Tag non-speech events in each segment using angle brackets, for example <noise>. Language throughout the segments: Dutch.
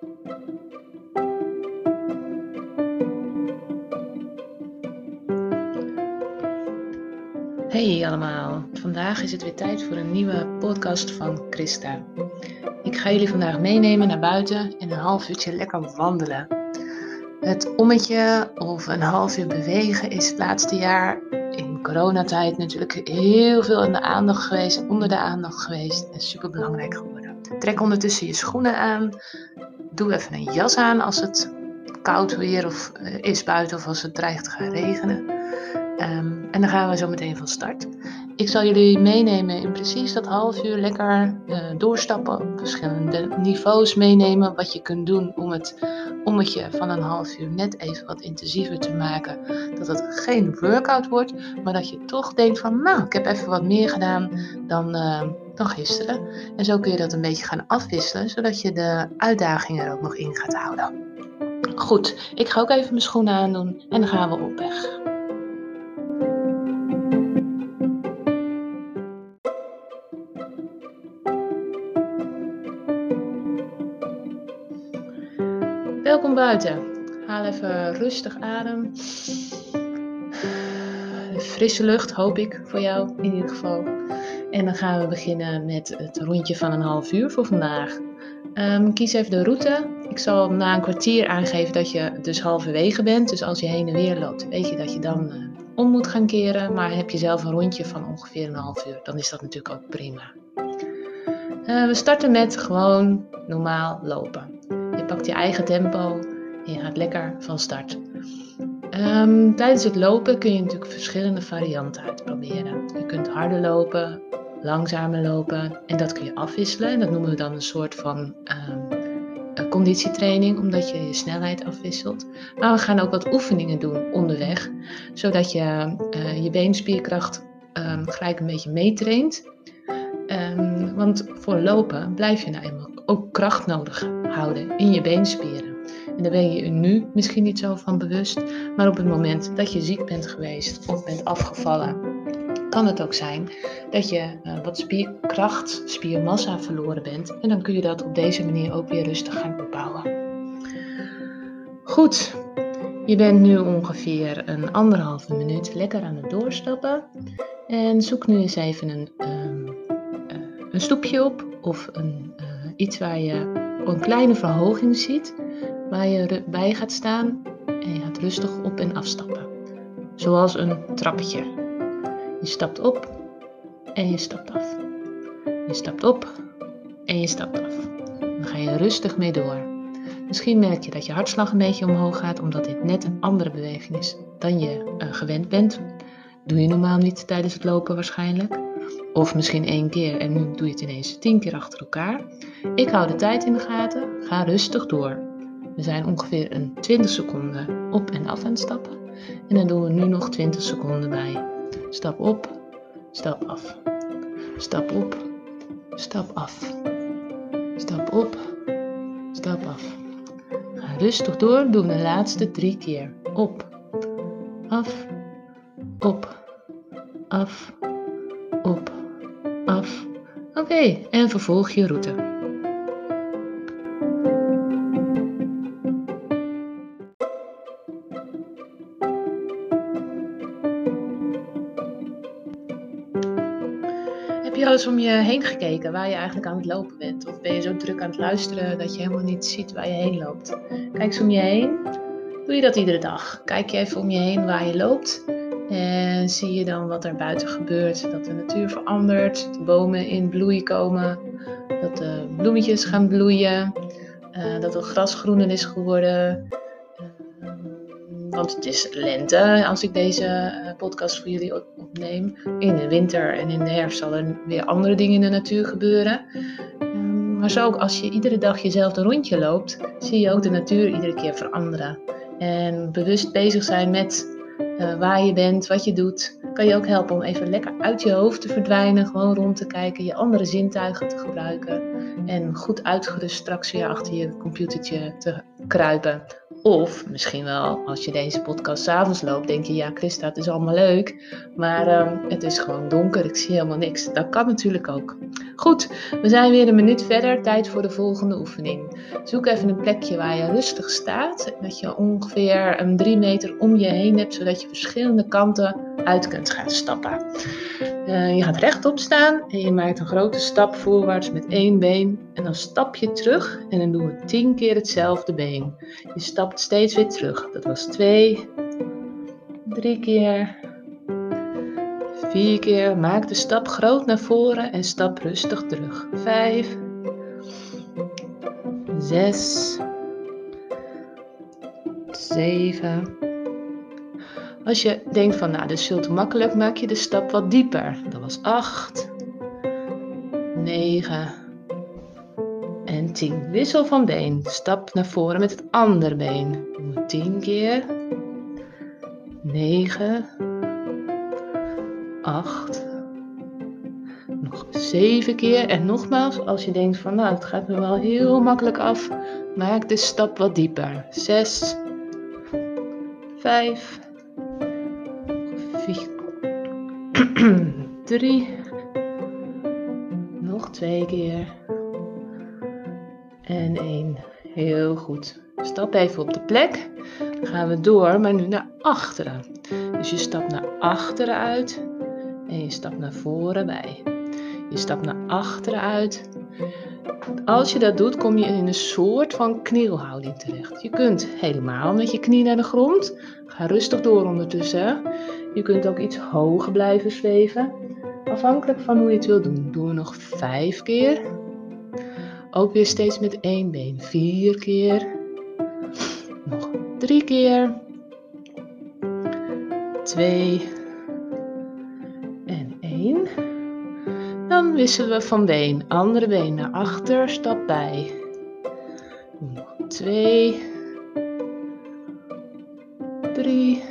Hey allemaal, vandaag is het weer tijd voor een nieuwe podcast van Christa. Ik ga jullie vandaag meenemen naar buiten en een half uurtje lekker wandelen. Het ommetje of een half uur bewegen is het laatste jaar in coronatijd natuurlijk heel veel in de aandacht geweest, onder de aandacht geweest en super belangrijk geworden. Trek ondertussen je schoenen aan, doe even een jas aan als het koud weer of, uh, is buiten of als het dreigt te gaan regenen. Um, en dan gaan we zo meteen van start. Ik zal jullie meenemen in precies dat half uur lekker uh, doorstappen op verschillende niveaus meenemen. Wat je kunt doen om het ommetje van een half uur net even wat intensiever te maken. Dat het geen workout wordt, maar dat je toch denkt van nou, ik heb even wat meer gedaan dan, uh, gisteren. En zo kun je dat een beetje gaan afwisselen, zodat je de uitdaging er ook nog in gaat houden. Goed, ik ga ook even mijn schoenen aandoen en dan gaan we op weg. Welkom buiten. Haal even rustig adem. Frisse lucht hoop ik voor jou in ieder geval. En dan gaan we beginnen met het rondje van een half uur voor vandaag. Um, kies even de route. Ik zal na een kwartier aangeven dat je dus halverwege bent. Dus als je heen en weer loopt, weet je dat je dan uh, om moet gaan keren. Maar heb je zelf een rondje van ongeveer een half uur, dan is dat natuurlijk ook prima. Uh, we starten met gewoon normaal lopen. Je pakt je eigen tempo en je gaat lekker van start. Um, tijdens het lopen kun je natuurlijk verschillende varianten uitproberen. Je kunt harder lopen, langzamer lopen en dat kun je afwisselen. En dat noemen we dan een soort van um, conditietraining, omdat je je snelheid afwisselt. Maar we gaan ook wat oefeningen doen onderweg, zodat je uh, je beenspierkracht um, gelijk een beetje meetraint. Um, want voor lopen blijf je nou eenmaal ook kracht nodig houden in je beenspieren. En daar ben je je nu misschien niet zo van bewust, maar op het moment dat je ziek bent geweest of bent afgevallen, kan het ook zijn dat je uh, wat spierkracht, spiermassa verloren bent. En dan kun je dat op deze manier ook weer rustig gaan opbouwen. Goed, je bent nu ongeveer een anderhalve minuut lekker aan het doorstappen. En zoek nu eens even een, um, uh, een stoepje op of een, uh, iets waar je een kleine verhoging ziet, waar je bij gaat staan en je gaat rustig op en afstappen. Zoals een trappetje. Je stapt op en je stapt af. Je stapt op en je stapt af. Dan ga je rustig mee door. Misschien merk je dat je hartslag een beetje omhoog gaat, omdat dit net een andere beweging is dan je uh, gewend bent. Doe je normaal niet tijdens het lopen waarschijnlijk. Of misschien één keer en nu doe je het ineens tien keer achter elkaar. Ik hou de tijd in de gaten. Ga rustig door. We zijn ongeveer een 20 seconden op en af aan het stappen. En dan doen we nu nog 20 seconden bij. Stap op, stap af. Stap op, stap af. Stap op, stap af. Ga rustig door. Doe de laatste drie keer. Op, af, op, af, op, af. Oké, en vervolg je route. Eens om je heen gekeken waar je eigenlijk aan het lopen bent? Of ben je zo druk aan het luisteren dat je helemaal niet ziet waar je heen loopt? Kijk eens om je heen. Doe je dat iedere dag? Kijk je even om je heen waar je loopt en zie je dan wat er buiten gebeurt. Dat de natuur verandert, de bomen in bloei komen, dat de bloemetjes gaan bloeien, uh, dat het gras groener is geworden. Uh, want het is lente als ik deze podcast voor jullie opneem. In de winter en in de herfst zal er weer andere dingen in de natuur gebeuren. Um, maar zo ook als je iedere dag jezelf een rondje loopt, zie je ook de natuur iedere keer veranderen. En bewust bezig zijn met uh, waar je bent, wat je doet, kan je ook helpen om even lekker uit je hoofd te verdwijnen, gewoon rond te kijken, je andere zintuigen te gebruiken en goed uitgerust straks weer achter je computertje te kruipen. Of misschien wel, als je deze podcast s'avonds loopt, denk je, ja Christa, het is allemaal leuk, maar uh, het is gewoon donker, ik zie helemaal niks. Dat kan natuurlijk ook. Goed, we zijn weer een minuut verder. Tijd voor de volgende oefening. Zoek even een plekje waar je rustig staat. Dat je ongeveer een drie meter om je heen hebt, zodat je verschillende kanten uit kunt gaan stappen. Uh, je gaat rechtop staan en je maakt een grote stap voorwaarts met één been. En dan stap je terug en dan doen we tien keer hetzelfde been. Je stapt steeds weer terug. Dat was twee, drie keer, Vier keer maak de stap groot naar voren en stap rustig terug. Vijf, zes, zeven. Als je denkt van nou, dit is veel te makkelijk, maak je de stap wat dieper. Dat was acht, negen en tien. Wissel van been. Stap naar voren met het andere been. Tien keer. Negen 8. Nog 7 keer. En nogmaals, als je denkt van nou, het gaat me wel heel makkelijk af, maak de stap wat dieper. 6, 5, <clears throat> 3, nog 2 keer. En 1. Heel goed. Stap even op de plek. Dan gaan we door, maar nu naar achteren. Dus je stapt naar achteren uit en je stapt naar voren bij. Je stapt naar achteren uit. Als je dat doet, kom je in een soort van knielhouding terecht. Je kunt helemaal met je knie naar de grond. Ga rustig door ondertussen. Je kunt ook iets hoger blijven zweven. Afhankelijk van hoe je het wil doen. Doen we nog vijf keer. Ook weer steeds met één been. Vier keer. Nog drie keer. Twee Dan wisselen we van been. Andere been naar achter, stap bij. Nog twee. Drie.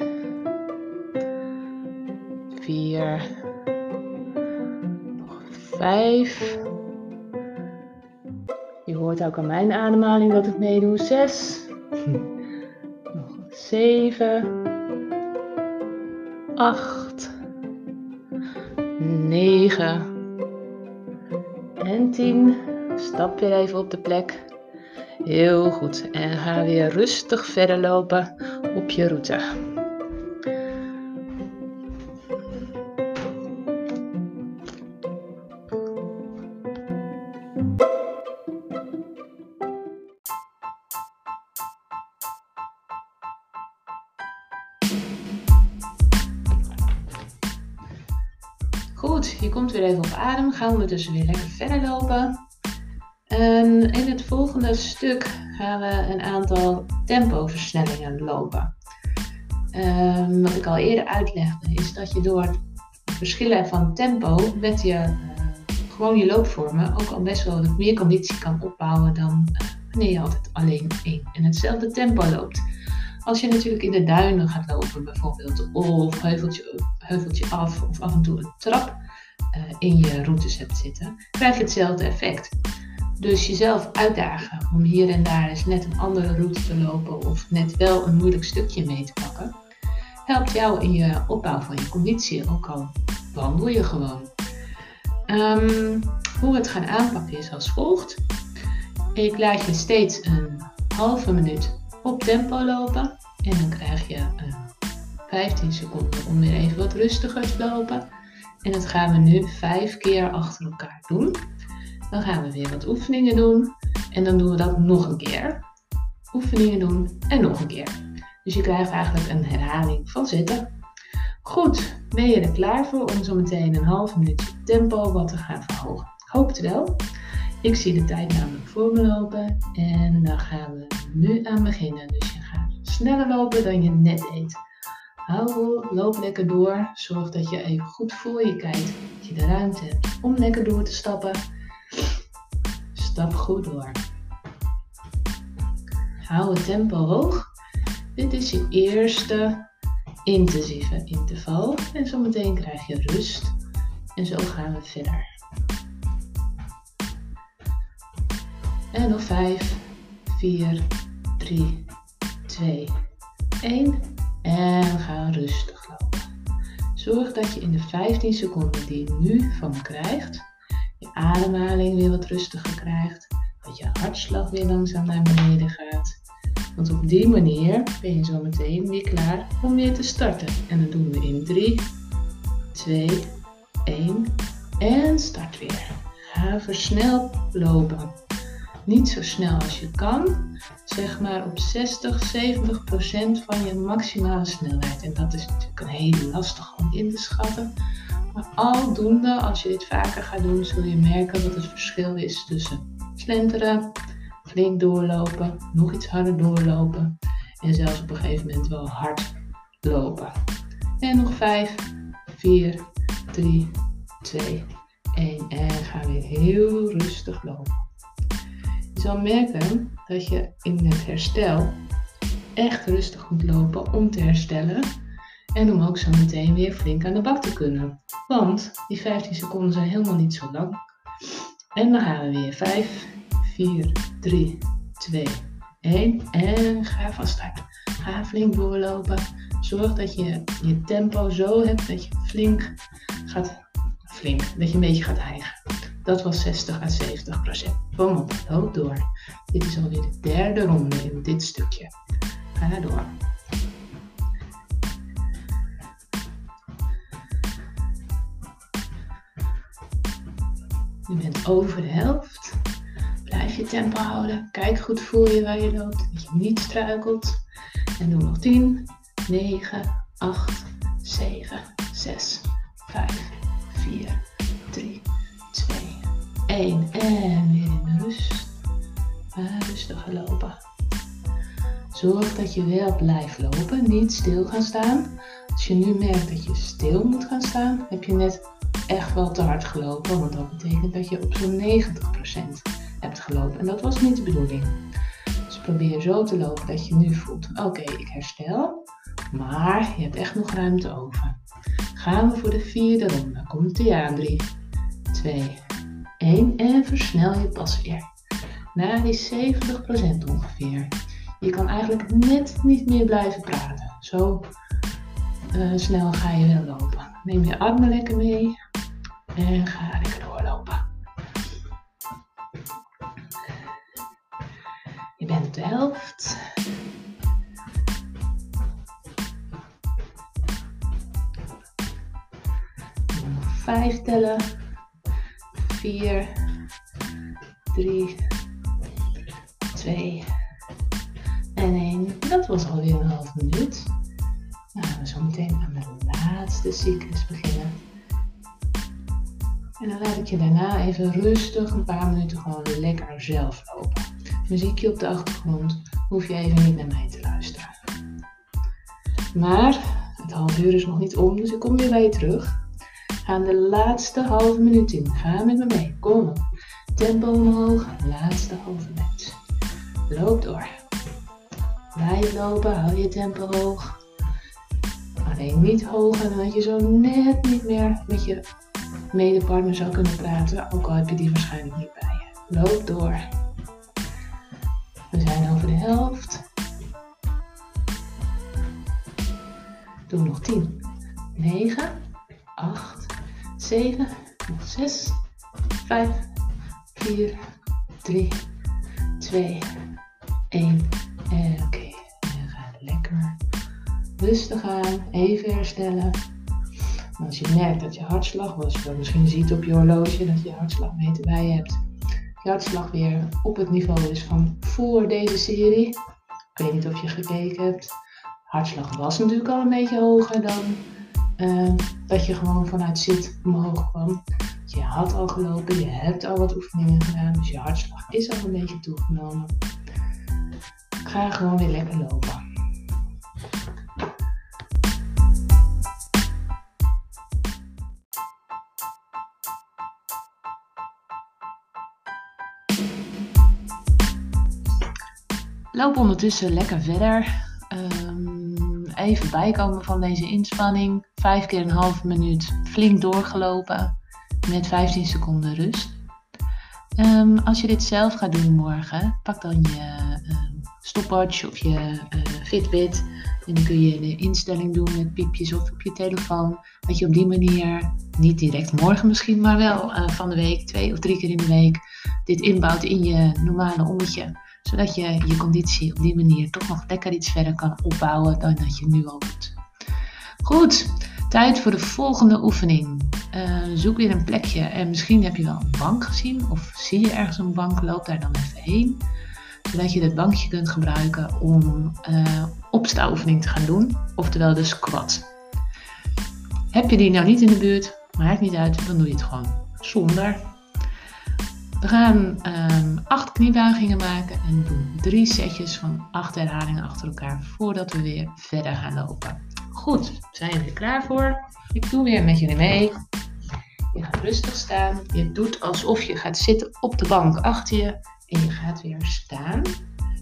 Vijf. Je hoort ook aan mijn ademhaling dat ik meedoe. Zes. Nog zeven. Acht. Negen en 10. Stap weer even op de plek. Heel goed. En ga weer rustig verder lopen op je route. Gaan we dus weer lekker verder lopen. Um, in het volgende stuk gaan we een aantal tempoversnellingen lopen. Um, wat ik al eerder uitlegde is dat je door verschillen van tempo met je, uh, gewoon je loopvormen ook al best wel meer conditie kan opbouwen dan uh, wanneer je altijd alleen en hetzelfde tempo loopt. Als je natuurlijk in de duinen gaat lopen bijvoorbeeld, of heuveltje, heuveltje af of af en toe een trap in je routes hebt zitten, krijg je hetzelfde effect. Dus jezelf uitdagen om hier en daar eens net een andere route te lopen of net wel een moeilijk stukje mee te pakken, helpt jou in je opbouw van je conditie, ook al wandel je gewoon. Um, hoe we het gaan aanpakken is als volgt. Ik laat je steeds een halve minuut op tempo lopen. En dan krijg je uh, 15 seconden om weer even wat rustiger te lopen. En dat gaan we nu 5 keer achter elkaar doen. Dan gaan we weer wat oefeningen doen. En dan doen we dat nog een keer. Oefeningen doen en nog een keer. Dus je krijgt eigenlijk een herhaling van zitten. Goed, ben je er klaar voor om zo meteen een half minuutje tempo wat te gaan verhogen? Hoop het wel. Ik zie de tijd namelijk voor me lopen en dan gaan we nu aan beginnen. Dus je gaat sneller lopen dan je net deed. Hou loop lekker door. Zorg dat je even goed voor je kijkt. Dat je de ruimte hebt om lekker door te stappen. Stap goed door. Hou het tempo hoog. Dit is je eerste intensieve interval. En zometeen krijg je rust. En zo gaan we verder. En nog 5, 4, 3, 2, 1. En ga rustig lopen. Zorg dat je in de 15 seconden die je nu van me krijgt, je ademhaling weer wat rustiger krijgt. Dat je hartslag weer langzaam naar beneden gaat. Want op die manier ben je zo meteen weer klaar om weer te starten. En dat doen we in 3, 2, 1 en start weer. Ga versneld lopen. Niet zo snel als je kan, zeg maar op 60, 70 procent van je maximale snelheid. En dat is natuurlijk een hele lastig om in te schatten. Maar aldoende, als je dit vaker gaat doen, zul je merken wat het verschil is tussen slenteren, flink doorlopen, nog iets harder doorlopen en zelfs op een gegeven moment wel hard lopen. En nog 5, 4, 3, 2, 1 en ga weer heel rustig lopen. Je zal merken dat je in het herstel echt rustig moet lopen om te herstellen en om ook zo meteen weer flink aan de bak te kunnen. Want die 15 seconden zijn helemaal niet zo lang. En dan gaan we weer 5, 4, 3, 2, 1 en ga van. Ga flink doorlopen. Zorg dat je je tempo zo hebt dat je flink gaat, flink, dat je een beetje gaat hijgen. Dat was 60 à 70 procent. Op, loop door. Dit is alweer de derde ronde in dit stukje. Ga door. Je bent over de helft. Blijf je tempo houden. Kijk goed voor je waar je loopt. Dat je niet struikelt. En doe nog 10, 9, 8, 7, 6, 5, 4, 3, 2, 1. En weer in rust. Rustig lopen. Zorg dat je wel blijft lopen. Niet stil gaan staan. Als je nu merkt dat je stil moet gaan staan, heb je net echt wel te hard gelopen. Want dat betekent dat je op zo'n 90% hebt gelopen. En dat was niet de bedoeling. Dus probeer zo te lopen dat je nu voelt: oké, ik herstel. Maar je hebt echt nog ruimte over. Gaan we voor de vierde ronde. Komt ie aan. 3, 2, 1. En versnel je pas weer. Naar die 70% ongeveer. Je kan eigenlijk net niet meer blijven praten. Zo uh, snel ga je wel lopen. Neem je armen lekker mee. En ga lekker doorlopen. Je bent op de helft. Nog vijf tellen. Vier, drie, twee en één. Dat was alweer een half minuut. Nou, we zo meteen aan de laatste cyclus beginnen. En dan laat ik je daarna even rustig een paar minuten gewoon lekker zelf lopen. Muziekje op de achtergrond, hoef je even niet naar mij te luisteren. Maar het half uur is nog niet om, dus ik kom weer bij je terug. Ga de laatste halve minuut in. Ga met me mee. Kom op. Tempo omhoog. Laatste halve minuut. Loop door. Blijf lopen. Hou je tempo hoog. Alleen niet hoger dan dat je zo net niet meer met je medepartner zou kunnen praten, ook al heb je die waarschijnlijk niet bij je. Loop door. We zijn over de helft. Doe nog 10, 9, 8, 7, nog 6, 5, 4, 3, 2, 1. En oké, okay. en ga lekker rustig aan, even herstellen als je merkt dat je hartslag, als je misschien ziet op je horloge dat je hartslagmeter bij je hebt, je hartslag weer op het niveau is van voor deze serie. Ik weet niet of je gekeken hebt. Hartslag was natuurlijk al een beetje hoger dan uh, dat je gewoon vanuit zit omhoog kwam. Je had al gelopen, je hebt al wat oefeningen gedaan, dus je hartslag is al een beetje toegenomen. Ga gewoon weer lekker lopen. Loop ondertussen lekker verder. Um, even bijkomen van deze inspanning. Vijf keer een halve minuut flink doorgelopen met 15 seconden rust. Um, als je dit zelf gaat doen morgen, pak dan je uh, stopwatch of je Fitbit. En dan kun je de instelling doen met piepjes of op je telefoon. Dat je op die manier, niet direct morgen misschien, maar wel van de week, twee of drie keer in de week, dit inbouwt in je normale ommetje. Zodat je je conditie op die manier toch nog lekker iets verder kan opbouwen dan dat je nu al doet. Goed, tijd voor de volgende oefening. Uh, zoek weer een plekje en misschien heb je wel een bank gezien of zie je ergens een bank, loop daar dan even heen. Zodat je dit bankje kunt gebruiken om uh, opstaoefening te gaan doen, oftewel de squat. Heb je die nou niet in de buurt, maakt niet uit, dan doe je het gewoon zonder. We gaan um, acht kniebuigingen maken en doen drie setjes van acht herhalingen achter elkaar voordat we weer verder gaan lopen. Goed, zijn we er klaar voor? Ik doe weer met jullie mee. Je gaat rustig staan. Je doet alsof je gaat zitten op de bank achter je. En je gaat weer staan.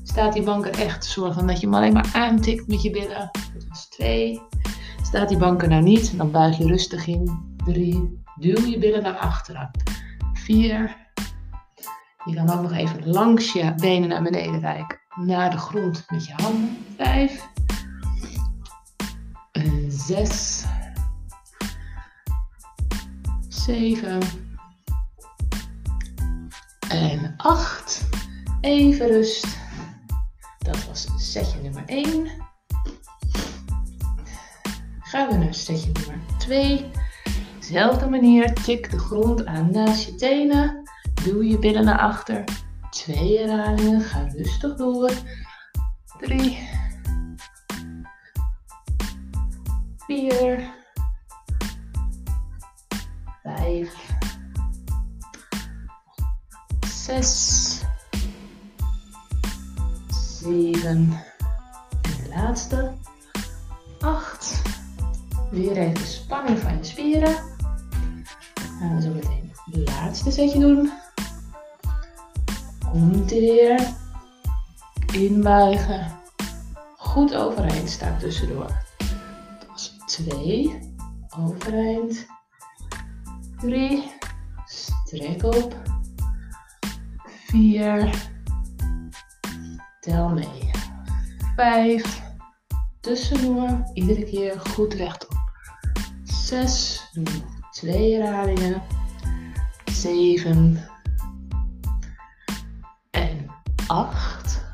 Staat die bank er echt? Zorg dan dat je hem alleen maar aantikt met je billen. Dat was twee. Staat die bank er nou niet? Dan buig je rustig in. Drie. Duw je billen naar achteren. Vier. Je kan ook nog even langs je benen naar beneden wijken. Naar de grond met je handen. Vijf. Zes. 7 en 8. Even rust. Dat was setje nummer 1. Gaan we naar setje nummer 2. Zelfde manier, tik de grond aan naast je tenen. Duw je billen naar achter. Twee herhalingen, ga rustig door. 3. 4 vijf, zes, zeven en de laatste, acht. Weer even spanning van je spieren. Gaan we zo meteen het laatste setje doen. Weer. Inbuigen. Goed overeind staan tussendoor. Was twee. Overeind. 3, strek op, 4, tel mee, 5, tussendoor, iedere keer goed rechtop, 6, doe nog 2 herhalingen, 7 en 8.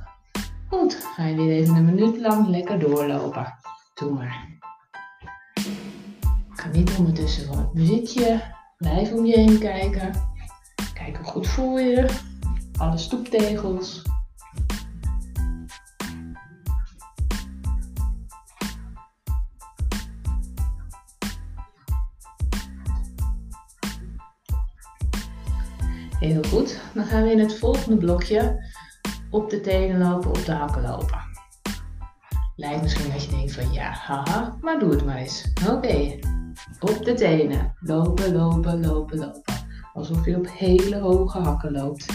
Goed, ga je weer even een minuut lang lekker doorlopen. Doe maar. Ga niet ondertussen van het muziekje Blijf om je heen kijken. Kijk hoe goed voel je. Alle stoeptegels. Heel goed. Dan gaan we in het volgende blokje op de tenen lopen, op de hakken lopen. Lijkt misschien dat je denkt van ja, haha, maar doe het maar eens. Oké, op de tenen. Lopen, lopen, lopen, lopen. Alsof je op hele hoge hakken loopt.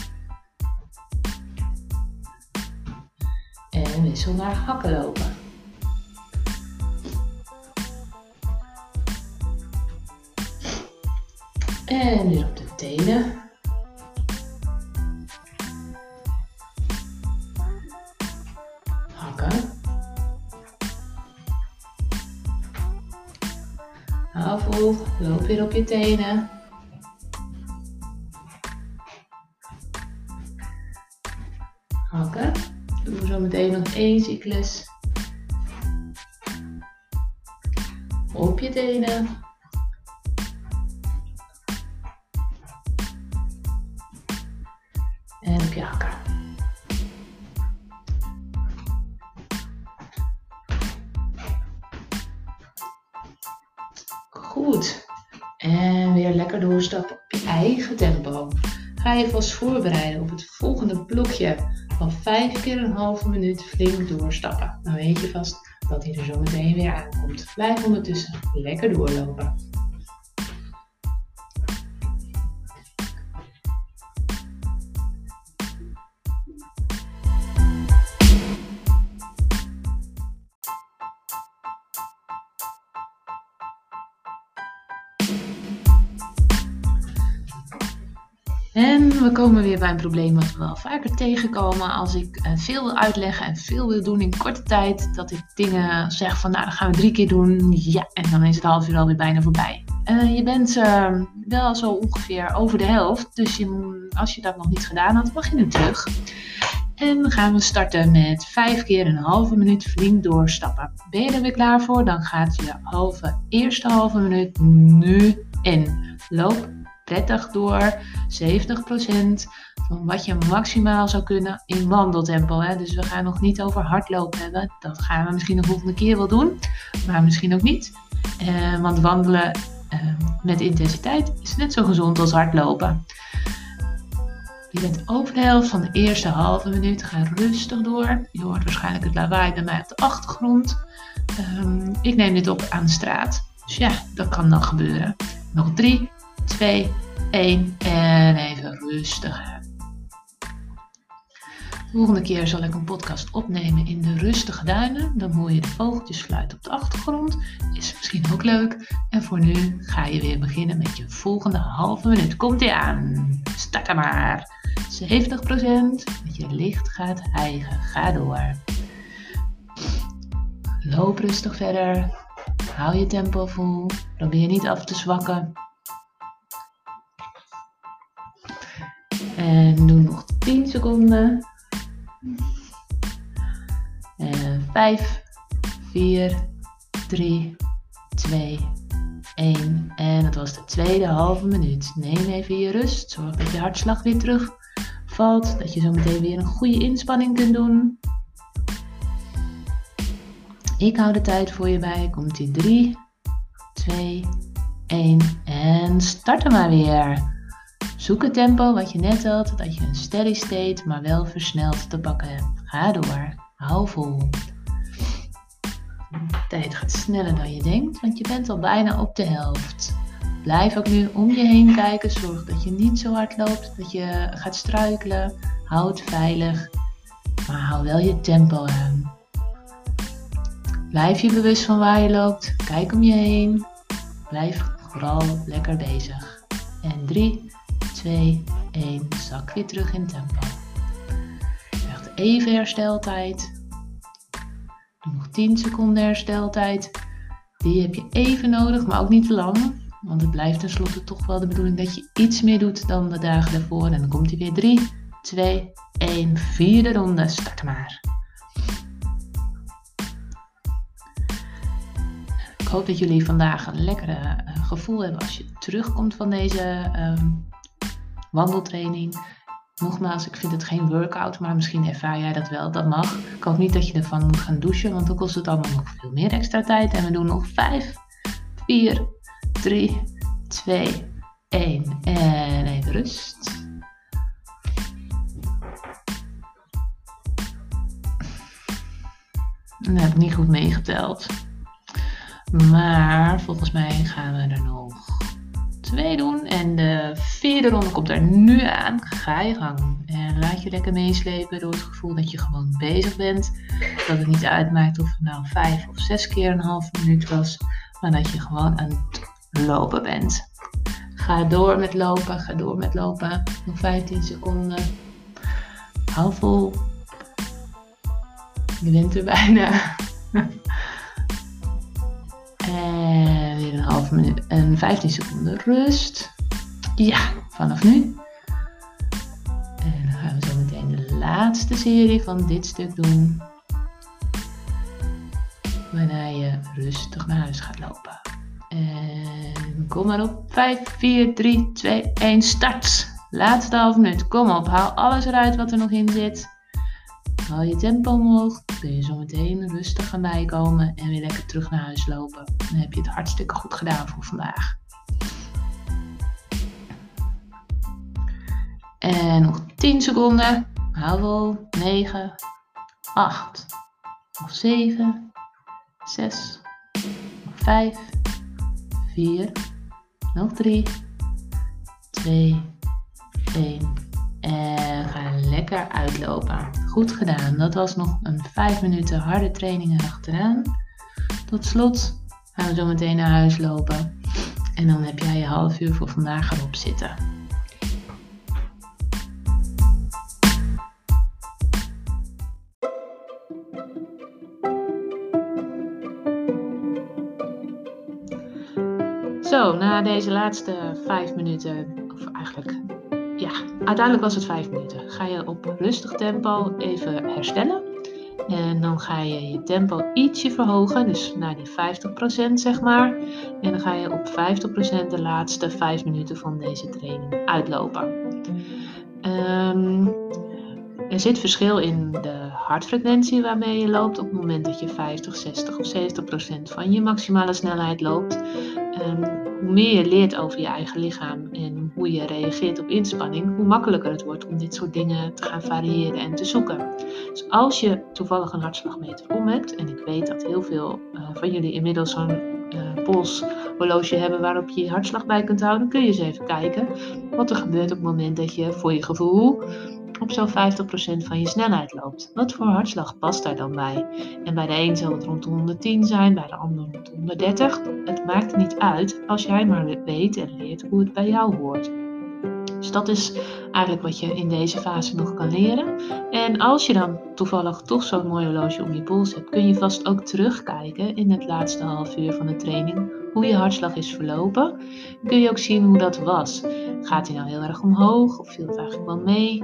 En wissel naar hakken lopen. En weer op de tenen. Loop weer op je tenen. Hakken. Doen we zo meteen nog één cyclus. Op je tenen. Ga je vast voorbereiden op het volgende blokje van 5 keer een halve minuut flink doorstappen. Dan weet je vast dat hij er zo meteen weer aankomt. Blijf ondertussen lekker doorlopen. We komen weer bij een probleem wat we wel vaker tegenkomen. Als ik eh, veel wil uitleggen en veel wil doen in korte tijd, dat ik dingen zeg van nou, dan gaan we drie keer doen. Ja, en dan is het half uur alweer bijna voorbij. Uh, je bent uh, wel zo ongeveer over de helft, dus je, als je dat nog niet gedaan had, mag je nu terug. En gaan we starten met vijf keer een halve minuut flink doorstappen. Ben je er weer klaar voor? Dan gaat je halve, eerste halve minuut nu in. Loop prettig door, 70% van wat je maximaal zou kunnen in wandeltempo. Hè? Dus we gaan nog niet over hardlopen hebben. Dat gaan we misschien de volgende keer wel doen, maar misschien ook niet. Eh, want wandelen uh, met intensiteit is net zo gezond als hardlopen. Je bent over de helft van de eerste halve minuut. Ga rustig door. Je hoort waarschijnlijk het lawaai bij mij op de achtergrond. Um, ik neem dit op aan de straat. Dus ja, dat kan dan gebeuren. Nog 3, 2, 1 en even rustig De volgende keer zal ik een podcast opnemen in de rustige duinen. Dan hoor je de vogeltjes fluiten op de achtergrond. Is misschien ook leuk. En voor nu ga je weer beginnen met je volgende halve minuut. Komt ie aan. Start er maar. 70% met je licht gaat hijgen. Ga door. Loop rustig verder. Hou je tempo vol. Probeer niet af te zwakken. En doe nog 10 seconden. En 5, 4, 3, 2, 1. En dat was de tweede halve minuut. Neem even je rust. Zorg dat je hartslag weer terugvalt. Dat je zo meteen weer een goede inspanning kunt doen. Ik hou de tijd voor je bij. Komt die 3, 2, 1 en start er maar weer. Zoek het tempo wat je net had, dat je een steady state, maar wel versneld te pakken hebt. Ga door. Hou vol. De tijd gaat sneller dan je denkt, want je bent al bijna op de helft. Blijf ook nu om je heen kijken. Zorg dat je niet zo hard loopt, dat je gaat struikelen. Houd veilig, maar hou wel je tempo aan. Blijf je bewust van waar je loopt. Kijk om je heen. Blijf vooral lekker bezig. En 3, 2, 1. Zak weer terug in tempo. Echt even hersteltijd. Nog 10 seconden hersteltijd. Die heb je even nodig, maar ook niet te lang. Want het blijft tenslotte toch wel de bedoeling dat je iets meer doet dan de dagen daarvoor. En dan komt hij weer 3, 2, 1. Vierde ronde. Start maar. Ik hoop dat jullie vandaag een lekkere uh, gevoel hebben als je terugkomt van deze uh, wandeltraining. Nogmaals, ik vind het geen workout, maar misschien ervaar jij dat wel. Dat mag. Ik hoop niet dat je ervan moet gaan douchen, want dan kost het allemaal nog veel meer extra tijd. En we doen nog 5, 4, 3, 2, 1. En even rust. Dat heb ik niet goed meegeteld. Maar volgens mij gaan we er nog twee doen. En de vierde ronde komt er nu aan. Ga je gang. En laat je lekker meeslepen door het gevoel dat je gewoon bezig bent. Dat het niet uitmaakt of het nou vijf of zes keer een half minuut was. Maar dat je gewoon aan het lopen bent. Ga door met lopen. Ga door met lopen. Nog 15 seconden. Hou vol. Je bent er bijna. <laughs> minuut en 15 seconden rust. Ja, vanaf nu. En dan gaan we zo meteen de laatste serie van dit stuk doen. Waarna je rustig naar huis gaat lopen. En kom maar op. 5, 4, 3, 2, 1, start. Laatste half minuut. Kom op, haal alles eruit wat er nog in zit. Haal je tempo omhoog. Kun je zo meteen rustig gaan bijkomen en weer lekker terug naar huis lopen. Dan heb je het hartstikke goed gedaan voor vandaag. En nog 10 seconden. Hou vol. 9, 8, nog 7, 6, nog 5, 4, nog 3, 2, 1. Eh, en ga lekker uitlopen. Goed gedaan. Dat was nog een 5 minuten harde training achteraan. Tot slot gaan we zo meteen naar huis lopen. En dan heb jij je half uur voor vandaag erop zitten. Zo, na deze laatste 5 minuten uiteindelijk was het vijf minuten, ga je op rustig tempo even herstellen. En dan ga je je tempo ietsje verhogen, dus naar die 50% zeg maar. En dan ga je op 50% de laatste 5 minuten van deze training uitlopen. Um, er zit verschil in de hartfrequentie waarmee je loopt op het moment dat je 50, 60 of 70 procent van je maximale snelheid loopt. Um, hoe meer je leert over je eigen lichaam en hoe je reageert op inspanning, hoe makkelijker het wordt om dit soort dingen te gaan variëren en te zoeken. Dus als je toevallig een hartslagmeter om hebt, en ik weet dat heel veel uh, van jullie inmiddels zo'n uh, polshorloge hebben waarop je je hartslag bij kunt houden, kun je eens even kijken wat er gebeurt op het moment dat je voor je gevoel op zo'n 50% van je snelheid loopt. Wat voor hartslag past daar dan bij? En bij de een zal het rond de 110 zijn, bij de ander rond de 130. Het maakt niet uit als jij maar weet en leert hoe het bij jou hoort. Dus dat is eigenlijk wat je in deze fase nog kan leren. En als je dan toevallig toch zo'n mooi horloge om je pols hebt, kun je vast ook terugkijken in het laatste half uur van de training hoe je hartslag is verlopen. kun je ook zien hoe dat was. Gaat hij nou heel erg omhoog of viel het eigenlijk wel mee?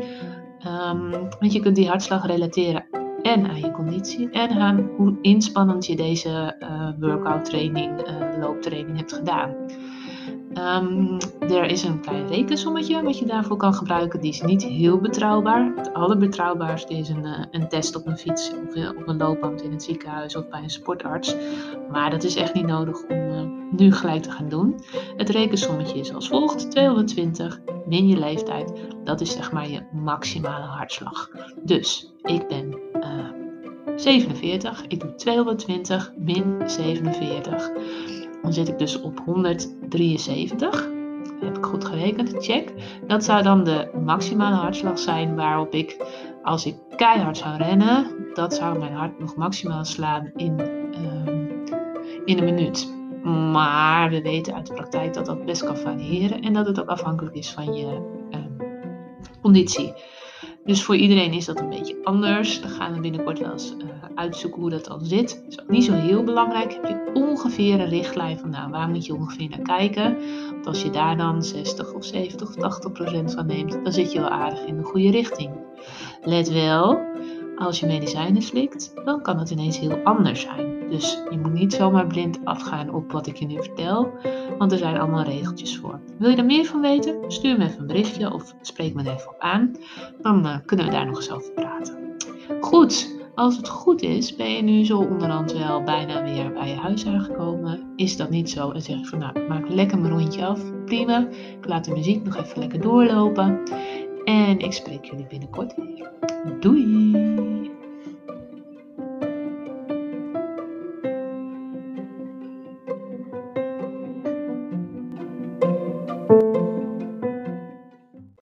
Um, want je kunt die hartslag relateren en aan je conditie en aan hoe inspannend je deze uh, workout training, uh, looptraining hebt gedaan. Um, er is een klein rekensommetje wat je daarvoor kan gebruiken. Die is niet heel betrouwbaar. Het allerbetrouwbaarste is een, uh, een test op een fiets of op een loopband in het ziekenhuis of bij een sportarts. Maar dat is echt niet nodig om uh, nu gelijk te gaan doen. Het rekensommetje is als volgt: 220 min je leeftijd. Dat is zeg maar je maximale hartslag. Dus ik ben uh, eh, 47. Ik doe 220 min 47. Dan zit ik dus op 173. Heb ik goed gerekend? Check. Dat zou dan de maximale hartslag zijn waarop ik, als ik keihard zou rennen, dat zou mijn hart nog maximaal slaan in, uh, in een minuut. Maar we weten uit de praktijk dat dat best kan variëren en dat het ook afhankelijk is van je uh, conditie. Dus voor iedereen is dat een beetje anders. Dan gaan we binnenkort wel eens uh, uitzoeken hoe dat dan zit. Dat is ook niet zo heel belangrijk. Heb je ongeveer een richtlijn van nou, waar moet je ongeveer naar kijken. Want als je daar dan 60 of 70 of 80 procent van neemt, dan zit je wel aardig in de goede richting. Let wel, als je medicijnen slikt, dan kan het ineens heel anders zijn. Dus je moet niet zomaar blind afgaan op wat ik je nu vertel, want er zijn allemaal regeltjes voor. Wil je er meer van weten? Stuur me even een berichtje of spreek me er even op aan. Dan uh, kunnen we daar nog eens over praten. Goed, als het goed is, ben je nu zo onderhand wel bijna weer bij je huis aangekomen. Is dat niet zo? En zeg ik van nou, maak lekker mijn rondje af. Prima. Ik laat de muziek nog even lekker doorlopen. En ik spreek jullie binnenkort weer. Doei!